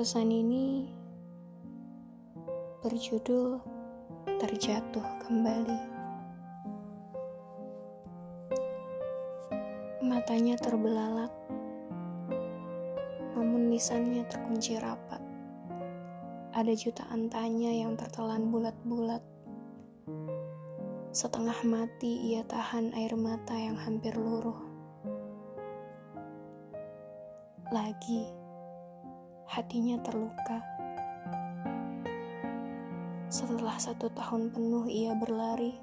Pesan ini berjudul Terjatuh Kembali. Matanya terbelalak, namun lisannya terkunci rapat. Ada jutaan tanya yang tertelan bulat-bulat. Setengah mati ia tahan air mata yang hampir luruh. Lagi hatinya terluka. Setelah satu tahun penuh ia berlari,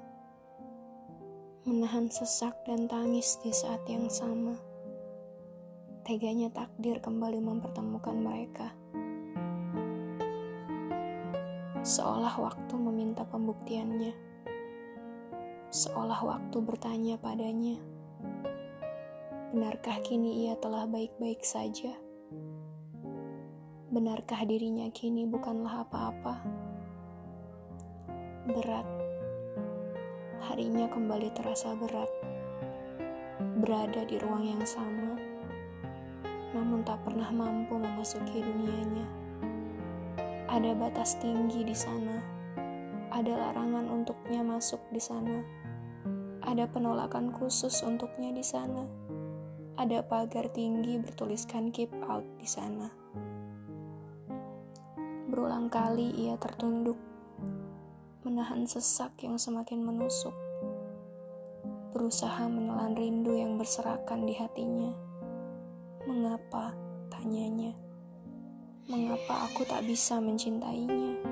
menahan sesak dan tangis di saat yang sama. Teganya takdir kembali mempertemukan mereka. Seolah waktu meminta pembuktiannya. Seolah waktu bertanya padanya. Benarkah kini ia telah baik-baik saja? Benarkah dirinya kini bukanlah apa-apa? Berat. Harinya kembali terasa berat. Berada di ruang yang sama, namun tak pernah mampu memasuki dunianya. Ada batas tinggi di sana. Ada larangan untuknya masuk di sana. Ada penolakan khusus untuknya di sana. Ada pagar tinggi bertuliskan keep out di sana. Berulang kali ia tertunduk, menahan sesak yang semakin menusuk, berusaha menelan rindu yang berserakan di hatinya. Mengapa? tanyanya. Mengapa aku tak bisa mencintainya?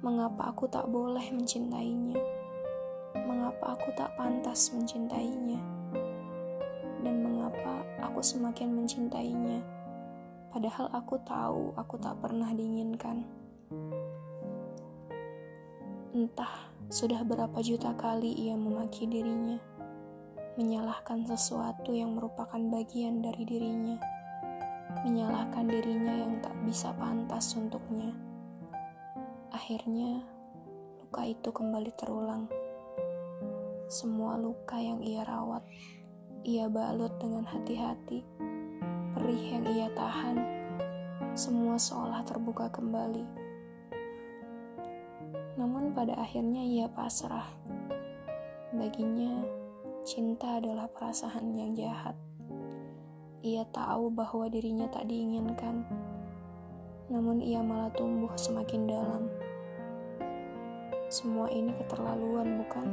Mengapa aku tak boleh mencintainya? Mengapa aku tak pantas mencintainya? Dan mengapa aku semakin mencintainya? Padahal aku tahu aku tak pernah diinginkan. Entah sudah berapa juta kali ia memaki dirinya, menyalahkan sesuatu yang merupakan bagian dari dirinya, menyalahkan dirinya yang tak bisa pantas untuknya. Akhirnya, luka itu kembali terulang. Semua luka yang ia rawat, ia balut dengan hati-hati perih yang ia tahan, semua seolah terbuka kembali. Namun pada akhirnya ia pasrah. Baginya, cinta adalah perasaan yang jahat. Ia tahu bahwa dirinya tak diinginkan, namun ia malah tumbuh semakin dalam. Semua ini keterlaluan, bukan?